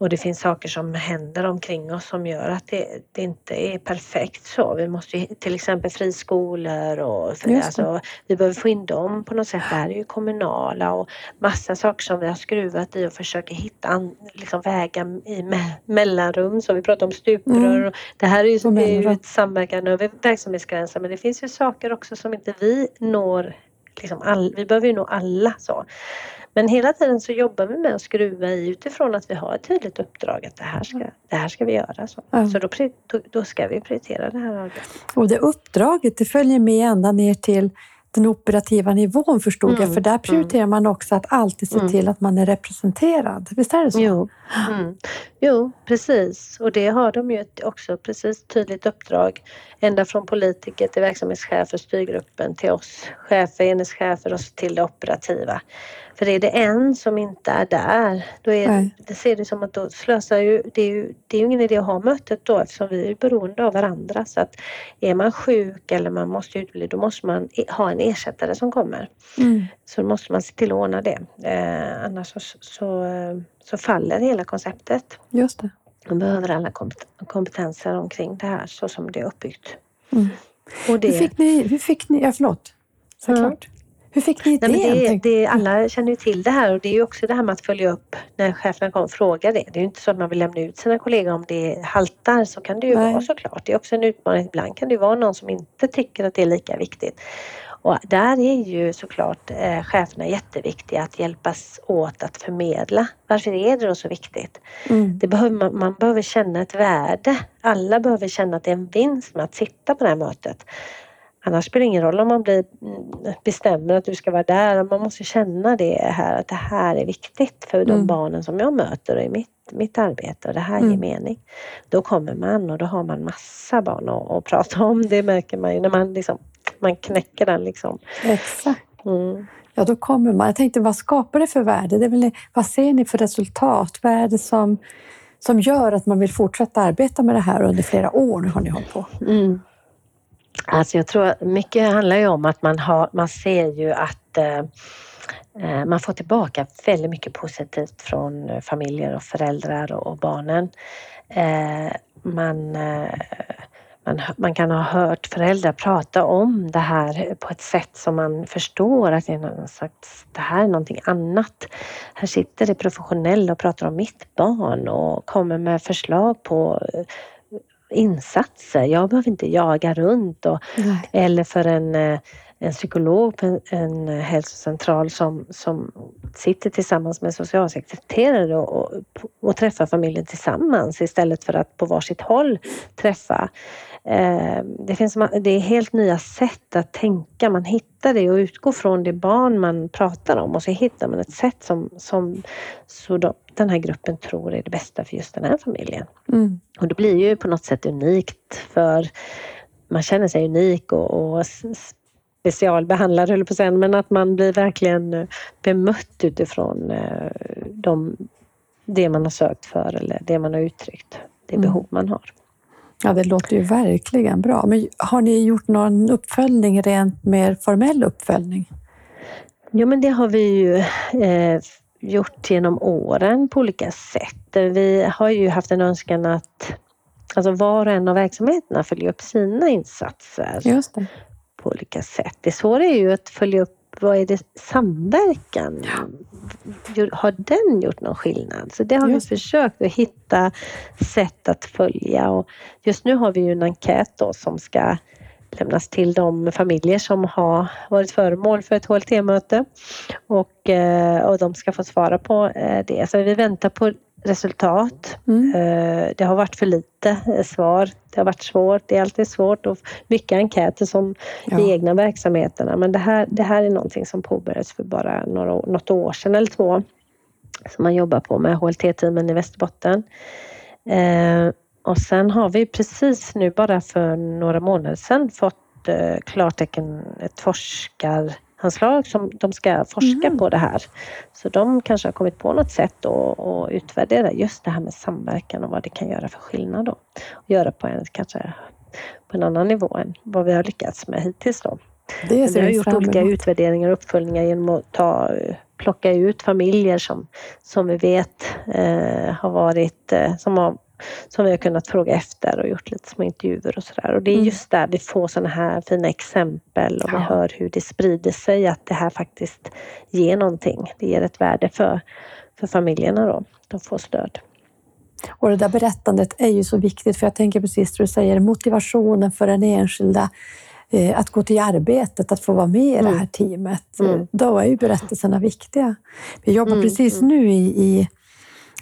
och det finns saker som händer omkring oss som gör att det, det inte är perfekt så. Vi måste ju, till exempel friskolor och alltså, vi behöver få in dem på något sätt. Det här är ju kommunala och massa saker som vi har skruvat i och försöker hitta an, liksom vägar i me mellanrum. Så vi pratar om stuprör. Mm. Det här är ju, är ju ett samverkan över verksamhetsgränser men det finns ju saker också som inte vi når Liksom all, vi behöver ju nå alla så. Men hela tiden så jobbar vi med att skruva i utifrån att vi har ett tydligt uppdrag att det här ska, det här ska vi göra. Så, ja. så då, då, ska vi prioritera det här arbetet. Och det uppdraget det följer med ända ner till den operativa nivån förstod mm. jag, för där prioriterar mm. man också att alltid se mm. till att man är representerad. Visst är det så? Jo, mm. jo precis. Och det har de ju också precis tydligt uppdrag. Ända från politiker till verksamhetschefer, styrgruppen till oss chefer, enhetschefer och till det operativa. För är det en som inte är där, då är det, ser det som att då slösar ju, det är ju, det är ju ingen idé att ha mötet då eftersom vi är beroende av varandra. Så att är man sjuk eller man måste utbilda, då måste man ha en ersättare som kommer. Mm. Så då måste man se till att ordna det. Eh, annars så, så, så, faller hela konceptet. Just det. Man behöver alla kompetenser omkring det här så som det är uppbyggt. Mm. Och det... Hur fick ni, hur fick ni ja förlåt, såklart. Hur fick ni? Nej, det, det, alla känner ju till det här och det är ju också det här med att följa upp när cheferna kommer och frågar det. Det är ju inte så att man vill lämna ut sina kollegor om det haltar, så kan det ju Nej. vara såklart. Det är också en utmaning. Ibland kan det vara någon som inte tycker att det är lika viktigt. Och där är ju såklart eh, cheferna jätteviktiga att hjälpas åt att förmedla. Varför är det då så viktigt? Mm. Det behöver man, man behöver känna ett värde. Alla behöver känna att det är en vinst med att sitta på det här mötet. Annars spelar det ingen roll om man blir, mm, bestämmer att du ska vara där. Man måste känna det här, att det här är viktigt för de mm. barnen som jag möter i mitt, mitt arbete och det här mm. ger mening. Då kommer man och då har man massa barn att, att prata om. Det märker man ju när man, liksom, man knäcker den. Liksom. Exakt. Mm. Ja, då kommer man. Jag tänkte, vad skapar det för värde? Det är väl, vad ser ni för resultat? Vad är det som som gör att man vill fortsätta arbeta med det här under flera år? Nu har ni hållit på. Mm. Alltså jag tror mycket handlar ju om att man, har, man ser ju att eh, eh man får tillbaka väldigt mycket positivt från familjer och föräldrar och, och barnen. Eh, man, eh, man, man, kan ha hört föräldrar prata om det här på ett sätt som man förstår att det är, någon slags, det här är någonting annat. Här sitter det professionella och pratar om mitt barn och kommer med förslag på eh, insatser. Jag behöver inte jaga runt och, eller för en, eh, en psykolog på en, en hälsocentral som, som sitter tillsammans med socialsekreterare och, och, och träffar familjen tillsammans istället för att på varsitt håll träffa Eh, det, finns, det är helt nya sätt att tänka. Man hittar det och utgår från det barn man pratar om och så hittar man ett sätt som, som så då, den här gruppen tror är det bästa för just den här familjen. Mm. Och det blir ju på något sätt unikt för man känner sig unik och, och specialbehandlad, höll på sen, men att man blir verkligen bemött utifrån eh, de, det man har sökt för eller det man har uttryckt, det mm. behov man har. Ja, det låter ju verkligen bra. Men har ni gjort någon uppföljning, rent mer formell uppföljning? Ja, men det har vi ju eh, gjort genom åren på olika sätt. Vi har ju haft en önskan att alltså var och en av verksamheterna följer upp sina insatser Just det. På olika sätt. Det svåra är ju att följa upp vad är det samverkan? Har den gjort någon skillnad? Så det har just. vi försökt att hitta sätt att följa och just nu har vi ju en enkät då som ska lämnas till de familjer som har varit föremål för ett HLT-möte och, eh, och de ska få svara på eh, det. Så vi väntar på resultat. Mm. Eh, det har varit för lite svar. Det har varit svårt. Det är alltid svårt och mycket enkäter som ja. i egna verksamheterna. Men det här, det här är någonting som påbörjades för bara några, något år sedan eller två. Som man jobbar på med HLT-teamen i Västerbotten. Och sen har vi precis nu bara för några månader sedan fått eh, klartecken, ett forskaranslag som de ska forska mm. på det här. Så de kanske har kommit på något sätt att utvärdera just det här med samverkan och vad det kan göra för skillnad då. Och göra på en, kanske på en annan nivå än vad vi har lyckats med hittills då. Det vi har gjort olika utvärderingar och uppföljningar genom att ta, plocka ut familjer som, som vi vet eh, har varit, eh, som har som vi har kunnat fråga efter och gjort lite små intervjuer och sådär. Och det är mm. just där vi får sådana här fina exempel och ja. vi hör hur det sprider sig att det här faktiskt ger någonting. Det ger ett värde för, för familjerna då. De får stöd. Och det där berättandet är ju så viktigt för jag tänker precis det du säger, motivationen för den enskilda eh, att gå till arbetet, att få vara med i mm. det här teamet. Mm. Då är ju berättelserna viktiga. Vi jobbar mm. precis mm. nu i, i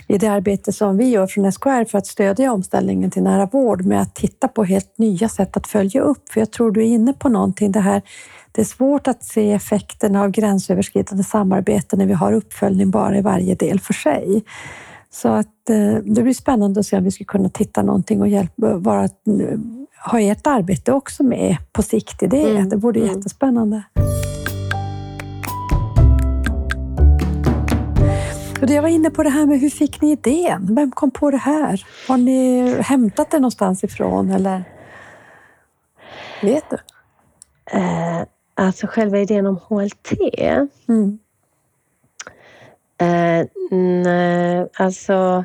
i det arbete som vi gör från SKR för att stödja omställningen till nära vård med att titta på helt nya sätt att följa upp. För jag tror du är inne på någonting. Det, här, det är svårt att se effekterna av gränsöverskridande samarbete när vi har uppföljning bara i varje del för sig. Så att eh, det blir spännande att se om vi ska kunna titta någonting och hjälpa, vara, ha ert arbete också med på sikt i det. Mm. Det vore mm. jättespännande. Jag var inne på det här med hur fick ni idén? Vem kom på det här? Har ni hämtat det någonstans ifrån eller? Vet du? Eh, alltså själva idén om HLT? Mm. Eh, nej, alltså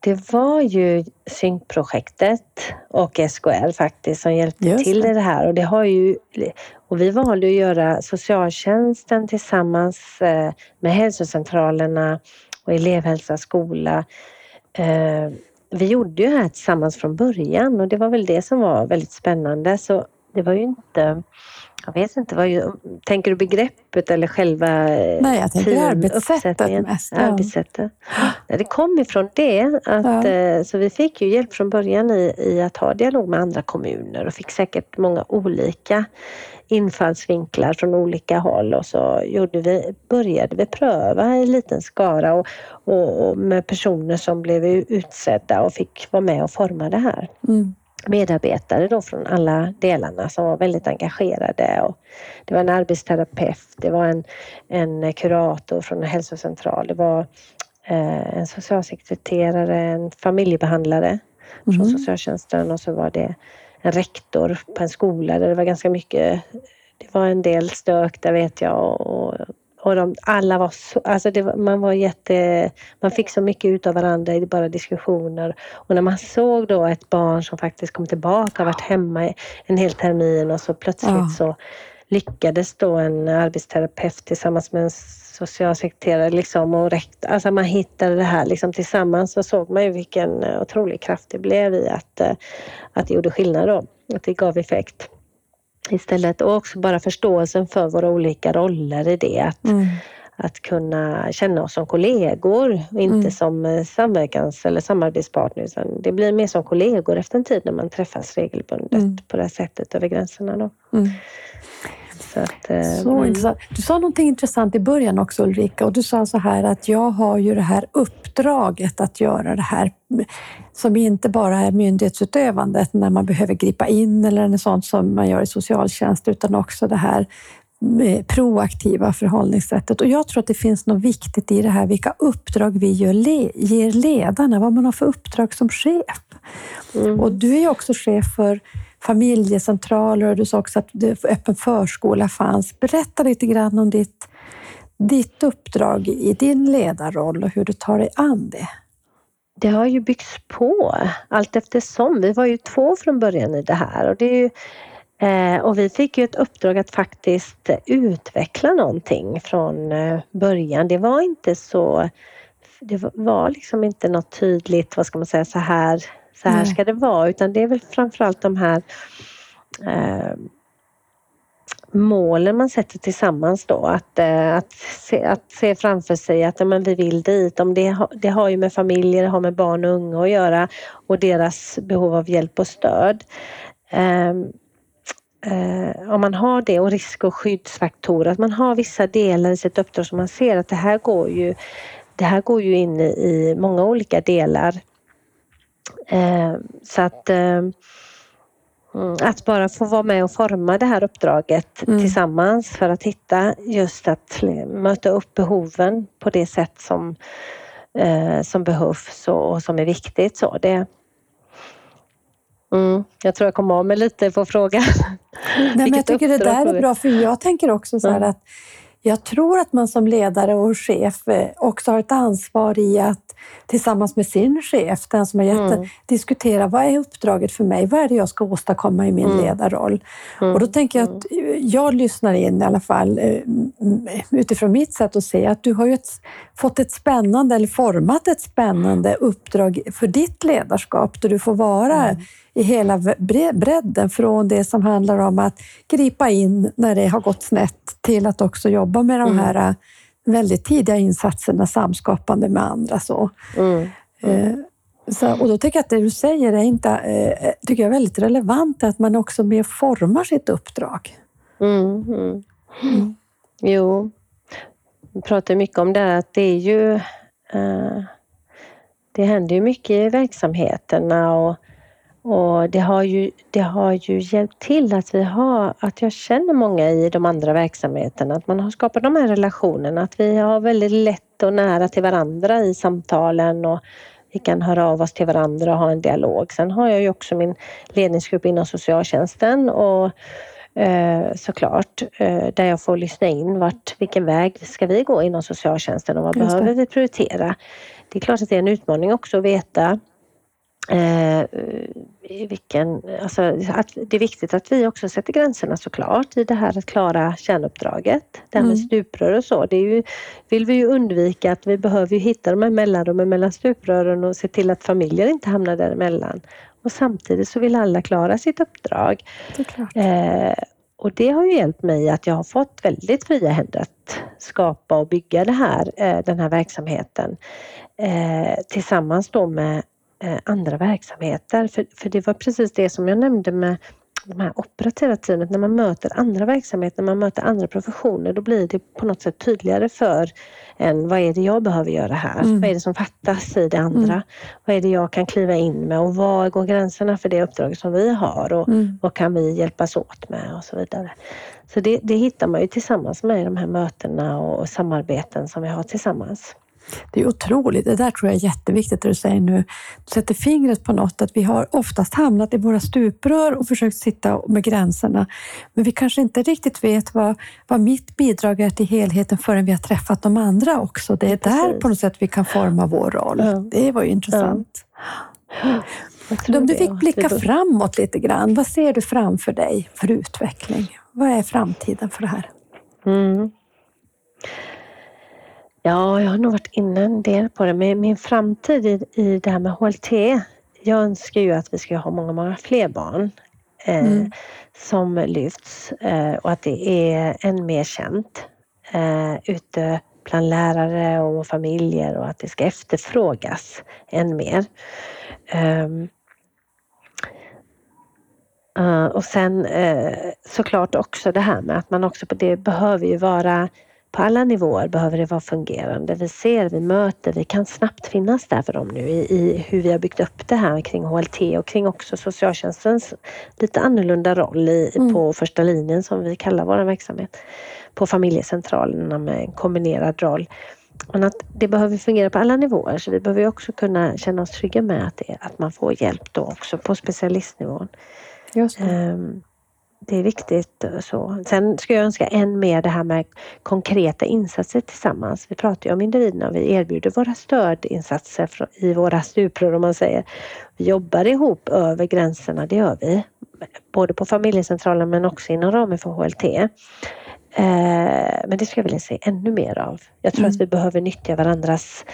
det var ju synkprojektet och SKL faktiskt som hjälpte Just till i det här och det har ju och vi valde att göra socialtjänsten tillsammans eh, med hälsocentralerna och elevhälsa, skola. Eh, vi gjorde ju det här tillsammans från början och det var väl det som var väldigt spännande. Så det var ju inte jag vet inte, vad, tänker du begreppet eller själva Nej, jag tänker arbetssättet mest. Ja. Arbetssättet. Det kom ifrån det. Att, ja. Eh, så vi fick ju hjälp från början i, i att ha dialog med andra kommuner och fick säkert många olika infallsvinklar från olika håll och så gjorde vi, började vi pröva i liten skara och, och, och med personer som blev utsedda och fick vara med och forma det här. Mm medarbetare då från alla delarna som var väldigt engagerade. Och det var en arbetsterapeut, det var en, en kurator från en hälsocentral, det var eh, en socialsekreterare, en familjebehandlare mm. från socialtjänsten och så var det en rektor på en skola där det var ganska mycket, det var en del stök där vet jag och, och de, alla var så, alltså var, man var jätte, man fick så mycket ut av varandra i bara diskussioner. Och när man såg då ett barn som faktiskt kom tillbaka, varit hemma en hel termin och så plötsligt ja. så lyckades då en arbetsterapeut tillsammans med en socialsekreterare liksom och rekt, alltså man hittade det här liksom tillsammans så såg man ju vilken otrolig kraft det blev i att, eh, att det gjorde skillnad då, att det gav effekt istället och också bara förståelsen för våra olika roller i det. Att, mm. att kunna känna oss som kollegor och inte mm. som eh, samverkans eller samarbetspartners. Det blir mer som kollegor efter en tid när man träffas regelbundet mm. på det här sättet över gränserna. Då. Så, att, eh, så mm. intressant. Du sa någonting intressant i början också Ulrika och du sa så här att jag har ju det här uppdraget att göra det här som inte bara är myndighetsutövandet när man behöver gripa in eller sånt som man gör i socialtjänst utan också det här proaktiva förhållningssättet. Och jag tror att det finns något viktigt i det här, vilka uppdrag vi gör, ger ledarna, vad man har för uppdrag som chef. Mm. Och du är ju också chef för familjecentraler och du sa också att öppen förskola fanns. Berätta lite grann om ditt, ditt uppdrag i din ledarroll och hur du tar dig an det. Det har ju byggts på allt eftersom. Vi var ju två från början i det här och, det ju, eh, och vi fick ju ett uppdrag att faktiskt utveckla någonting från eh, början. Det var inte så det var liksom inte något tydligt, vad ska man säga, så här så här Nej. ska det vara, utan det är väl framförallt de här eh, målen man sätter tillsammans då. Att, eh, att, se, att se framför sig att men, vi vill dit. Om det, det har ju med familjer, det har med barn och unga att göra och deras behov av hjälp och stöd. Eh, eh, om man har det och risk och skyddsfaktorer, att man har vissa delar i sitt uppdrag som man ser att det här går ju, det här går ju in i många olika delar så att eh, mm, att bara få vara med och forma det här uppdraget mm. tillsammans för att hitta just att möta upp behoven på det sätt som, eh, som behövs och, som är viktigt. Så det, mm, jag tror jag kom av mig lite på frågan. Nej, men jag tycker det där är bra, för jag tänker också så här mm. att jag tror att man som ledare och chef eh, också har ett ansvar i att tillsammans med sin chef, den som har gett mm. diskutera vad är uppdraget för mig? Vad är det jag ska åstadkomma i min mm. ledarroll? Mm. Och då tänker jag att mm. jag lyssnar in i alla fall eh, utifrån mitt sätt att se att du har ju ett, fått ett spännande eller format ett spännande uppdrag för ditt ledarskap där du får vara mm i hela bredden från det som handlar om att gripa in när det har gått snett till att också jobba med de mm. här mm. väldigt tidiga insatserna, samskapande med andra. Så. Mm. Mm. Så, och då tycker jag att det du säger är inte, eh, tycker jag är väldigt relevant, att man också mer formar sitt uppdrag. Mm, mm. mm. Jo, vi pratar mycket om det att det är ju eh, det händer ju mycket i verksamheterna och och det har ju, det har ju hjälpt till att vi har, att jag känner många i de andra verksamheterna, att man har skapat de här relationerna, att vi har väldigt lätt och nära till varandra i samtalen och vi kan höra av oss till varandra och ha en dialog. Sen har jag ju också min ledningsgrupp inom socialtjänsten och eh, såklart eh, där jag får lyssna in vart, vilken väg ska vi gå inom socialtjänsten och vad behöver vi prioritera? Det är klart att det är en utmaning också att veta Eh, vilken, alltså, att det är viktigt att vi också sätter gränserna såklart i det här att klara kärnuppdraget. Det här med mm. stuprör och så, det ju, vill vi ju undvika att vi behöver hitta de här mellanrummen mellan stuprören och se till att familjer inte hamnar däremellan. Och samtidigt så vill alla klara sitt uppdrag. Det eh, och det har ju hjälpt mig att jag har fått väldigt fria händer att skapa och bygga det här, eh, den här verksamheten eh, tillsammans då med Eh, andra verksamheter. För, för det var precis det som jag nämnde med de här operativa teamet, när man möter andra verksamheter, när man möter andra professioner, då blir det på något sätt tydligare för en, vad är det jag behöver göra här? Mm. Vad är det som fattas i det andra? Mm. Vad är det jag kan kliva in med och var går gränserna för det uppdraget som vi har och mm. vad kan vi hjälpas åt med och så vidare. Så det, det hittar man ju tillsammans med de här mötena och samarbeten som vi har tillsammans. Det är otroligt. Det där tror jag är jätteviktigt det du säger nu. Du sätter fingret på något, att vi har oftast hamnat i våra stuprör och försökt sitta med gränserna. Men vi kanske inte riktigt vet vad, vad mitt bidrag är till helheten förrän vi har träffat de andra också. Det är Precis. där på något sätt vi kan forma vår roll. Ja. Det var ju intressant. Ja. Om du fick blicka framåt lite grann, vad ser du framför dig för utveckling? Vad är framtiden för det här? Mm. Ja, jag har nog varit inne en del på det. Men min framtid i, i det här med HLT, jag önskar ju att vi ska ha många, många fler barn eh, mm. som lyfts eh, och att det är än mer känt eh, ute bland lärare och familjer och att det ska efterfrågas än mer. Um, uh, och sen uh, såklart också det här med att man också på det behöver ju vara på alla nivåer behöver det vara fungerande. Vi ser, vi möter, vi kan snabbt finnas där för dem nu i, i hur vi har byggt upp det här kring HLT och kring också socialtjänstens lite annorlunda roll i, mm. på första linjen som vi kallar vår verksamhet. På familjecentralerna med en kombinerad roll. Men att det behöver fungera på alla nivåer så vi behöver också kunna känna oss trygga med att, det, att man får hjälp då också på specialistnivån. Just det. Um, det är viktigt. Så. Sen skulle jag önska än mer det här med konkreta insatser tillsammans. Vi pratar ju om individerna och vi erbjuder våra stödinsatser i våra stuprör om man säger. Vi jobbar ihop över gränserna, det gör vi. Både på familjecentralen men också inom ramen för HLT. Eh, men det skulle jag vilja se ännu mer av. Jag tror mm. att vi behöver nyttja varandras,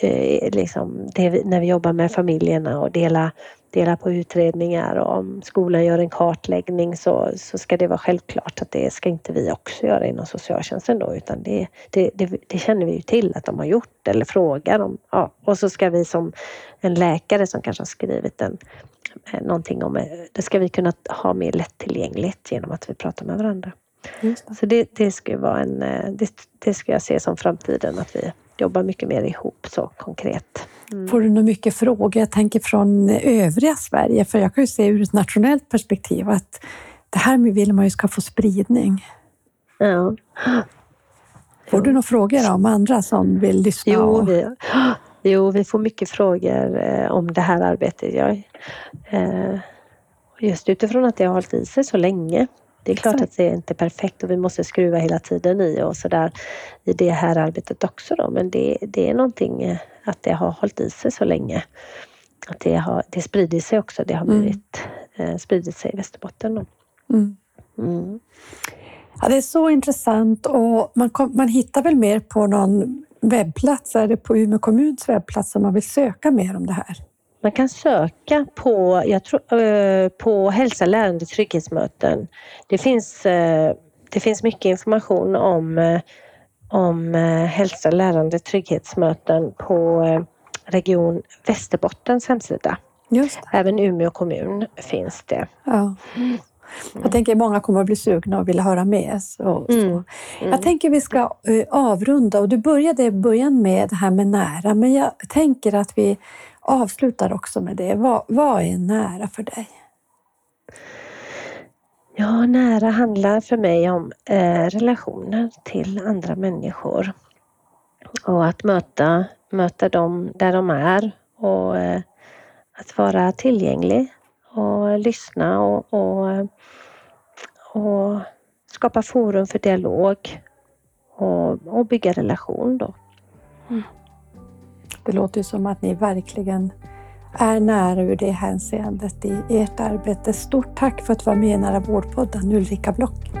eh, liksom, vi, när vi jobbar med familjerna och dela dela på utredningar och om skolan gör en kartläggning så, så ska det vara självklart att det ska inte vi också göra inom socialtjänsten då utan det, det, det, det känner vi ju till att de har gjort eller frågar om. Ja, och så ska vi som en läkare som kanske har skrivit en, eh, någonting om det ska vi kunna ha mer lättillgängligt genom att vi pratar med varandra. Det. Så det, det ska vara en, eh, det, det ska jag se som framtiden att vi jobbar mycket mer ihop så konkret. Mm. Får du nog mycket frågor? Jag tänker från övriga Sverige, för jag kan ju se ur ett nationellt perspektiv att det här vill man ju ska få spridning. Ja. Får du några frågor om andra som vill lyssna? Jo, vi, jo, vi får mycket frågor eh, om det här arbetet. Jag, eh, just utifrån att det har hållit i sig så länge det är klart Exakt. att det är inte är perfekt och vi måste skruva hela tiden i och sådär i det här arbetet också då. Men det, det är någonting eh, att det har hållit i sig så länge. Att det, har, det sprider sig också. Det har mm. blivit, mm. eh, spridit sig i Västerbotten. Mm. Mm. Ja, det är så intressant och man, kom, man hittar väl mer på någon webbplats, är det på Umeå kommuns webbplats om man vill söka mer om det här? Man kan söka på, jag tror, eh, på hälsa, lärande, trygghetsmöten. Det finns, eh, det finns mycket information om, eh, om hälsa, lärande, trygghetsmöten på Region Västerbottens hemsida. Även Umeå kommun finns det. Ja. Mm. Jag tänker att många kommer att bli sugna och vilja höra mer. Så, mm. Mm. Jag tänker vi ska avrunda och du började i början med det här med nära, men jag tänker att vi avslutar också med det. Vad, vad är nära för dig? Ja, nära handlar för mig om eh, relationer till andra människor. Och att möta, möta dem där de är och eh, att vara tillgänglig och lyssna och, och, och skapa forum för dialog och, och bygga relation då. Mm. Det låter som att ni verkligen är nära ur det hänseendet i ert arbete. Stort tack för att du var med i Nära vårdpodden, Ulrika Block.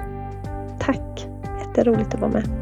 Tack! Jätteroligt att vara med.